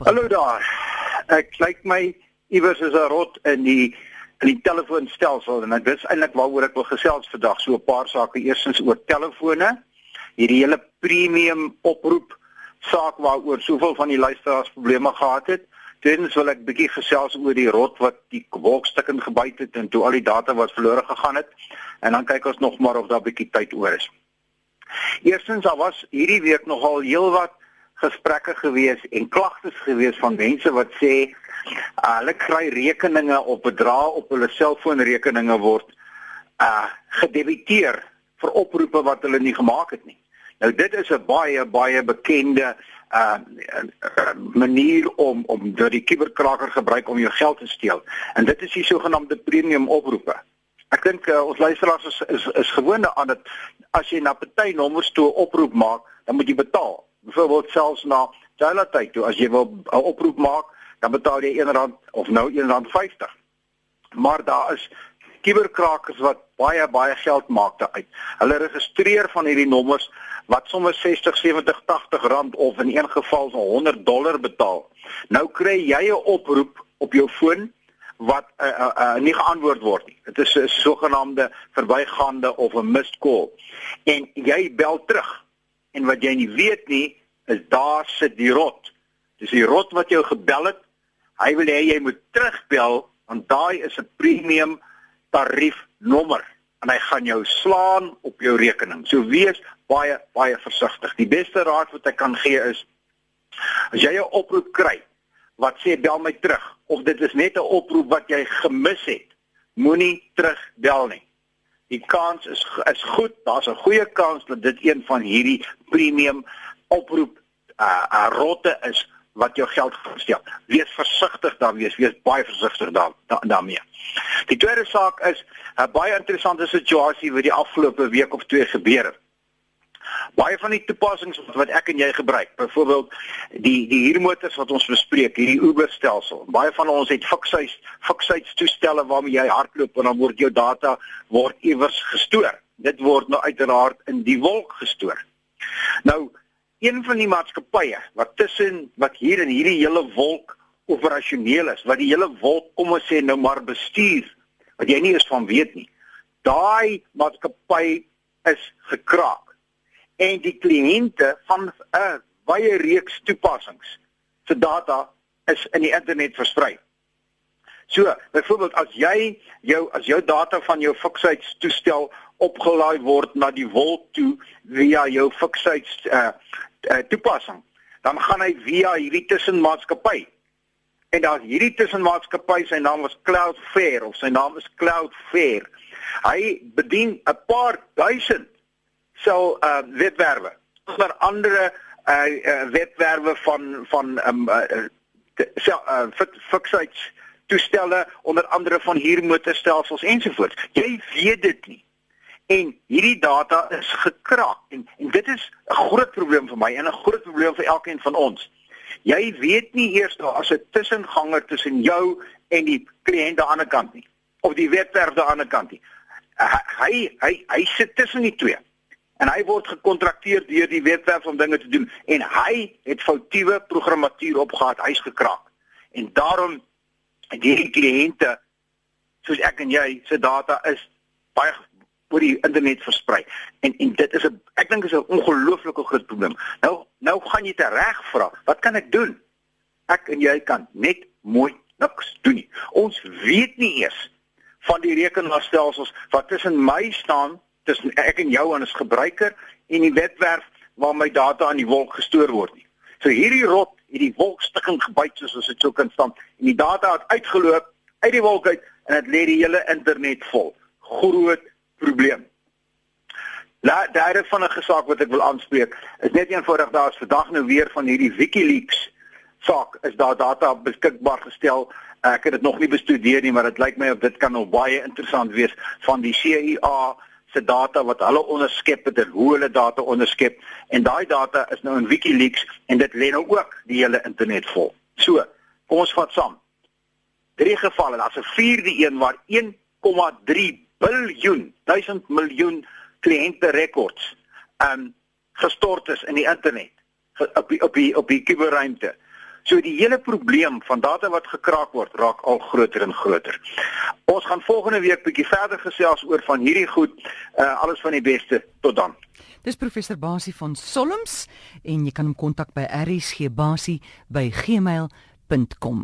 Hallo daar. Ek lyk my iewers is 'n rot in die in die telefoonstelsel en dit is eintlik waaroor ek wil gesels vandag. So 'n paar sake. Eerstens oor telefone. Hierdie hele premium oproep saak waaroor soveel van die luisteraars probleme gehad het. Tweedens wil ek bietjie gesels oor die rot wat die wolkstukken gebyt het en toe al die data wat verlore gegaan het. En dan kyk ons nog maar of daar bietjie tyd oor is. Eerstens daar was hierdie week nogal heelwat gesprekke gewees en klagtes gewees van mense wat sê uh, hulle kry rekeninge op bedrae op hulle selfoonrekeninge word uh gedebiteer vir oproepe wat hulle nie gemaak het nie. Nou dit is 'n baie baie bekende uh manier om om deur die kuberkraker gebruik om jou geld te steel. En dit is die sogenaamde premium oproepe. Ek dink uh, ons luisteraars is is, is gewoond aan dit as jy na party nommers toe oproep maak, dan moet jy betaal byvoorbeeld selfs na China tyd toe as jy wil 'n oproep maak, dan betaal jy R1 of nou R1.50. Maar daar is kuberkrakers wat baie baie geld maak daaruit. Hulle registreer van hierdie nommers wat sommer 60, 70, 80 rand of in een geval so 100 dollar betaal. Nou kry jy 'n oproep op jou foon wat uh, uh, uh, nie geantwoord word nie. Dit is 'n sogenaamde verbygaande of 'n missed call. En jy bel terug en wat jy nie weet nie is daar sit die rot. Dis die rot wat jou gebel het. Hy wil hê jy moet terugbel want daai is 'n premium tarief nommer en hy gaan jou slaan op jou rekening. So wees baie baie versigtig. Die beste raad wat ek kan gee is as jy 'n oproep kry wat sê bel my terug of dit is net 'n oproep wat jy gemis het, moenie terugbel nie die kans is is goed. Daar's 'n goeie kans dat dit een van hierdie premium oproep uh, uh rotte is wat jou geld gesteel. Wees versigtig dan wees, wees baie versigtig dan daarmee. Die tweede saak is 'n baie interessante situasie wat die afgelope week of twee gebeur het. Baie van die toepassings wat ek en jy gebruik, byvoorbeeld die die huurmotors wat ons bespreek, hierdie Uber stelsel. Baie van ons het fiksuis fiksuits toestelle waarmee jy hardloop en dan word jou data word iewers gestoor. Dit word nou uiteraard in die wolk gestoor. Nou, een van die maatskappye wat tussen wat hier in hierdie hele wolk operasioneel is, wat die hele wolk kom ons sê nou maar bestuur, wat jy nie eens van weet nie. Daai maatskappy is gekraak en die kliënte van 'n baie reeks toepassings se data is in die internet versprei. So, byvoorbeeld as jy jou as jou data van jou fiksheidstoestel opgelaai word na die wolk toe via jou fiksheids uh, uh toepassing, dan gaan hy via hierdie tussenmaatskappy. En daar's hierdie tussenmaatskappy, sy naam is Cloudflare of sy naam is Cloudflare. Hy bedien 'n paar duisend sal uh webwerwe. Onder andere uh, uh webwerwe van van um uh, sel uh fixites toestelle onder andere van huurmotorstelsels ensovoorts jy weet dit nie. En hierdie data is gekraak. En en dit is 'n groot probleem vir my en 'n groot probleem vir elkeen van ons. Jy weet nie eers daar as 'n tussenganger tussen jou en die kliënt aan die ander kant nie. Of die webwerf aan die ander kant nie. Hy hy hy sit tussen die twee en hy word gekontrakteer deur die webwerf om dinge te doen en hy het foutiewe programmatuur opgehad, hy's gekraak. En daarom hierdie kliënte soos ek en jy se data is baie oor die internet versprei. En en dit is 'n ek dink is 'n ongelooflike groot probleem. Nou nou gaan jy tereg vra, wat kan ek doen? Ek en jy kan net mooi niks doen nie. Ons weet nie eers van die rekenaarstelsels wat tussen my staan tussen ek en jou en as gebruiker en die webwerf waar my data aan die wolk gestoor word nie. So hierdie rot, hierdie wolkstukking gebyt soos ons dit sou kan staan en die data het uitgeloop uit die wolk uit en dit lê die hele internet vol. Groot probleem. La daardie van 'n gesaak wat ek wil aanspreek is net eenvoudig daar is vandag nou weer van hierdie WikiLeaks saak is daar data beskikbaar gestel. Ek het dit nog nie bestudeer nie, maar dit lyk my of dit kan nou baie interessant wees van die CIA se data wat hulle onderskep het en hoe hulle data onderskep en daai data is nou in WikiLeaks en dit lê nou ook die hele internet vol. So, kom ons vat saam. Drie gevalle, daar's 'n vierde een waar 1,3 biljoen, 1000 miljoen kliënte rekords um gestort is in die internet op die, op die op die kuberruimte. So die hele probleem van data wat gekraak word, raak al groter en groter. Ons gaan volgende week bietjie verder gesels oor van hierdie goed. Uh alles van die beste. Tot dan. Dis professor Basie van Solms en jy kan hom kontak by rsgbasie by gmail.com.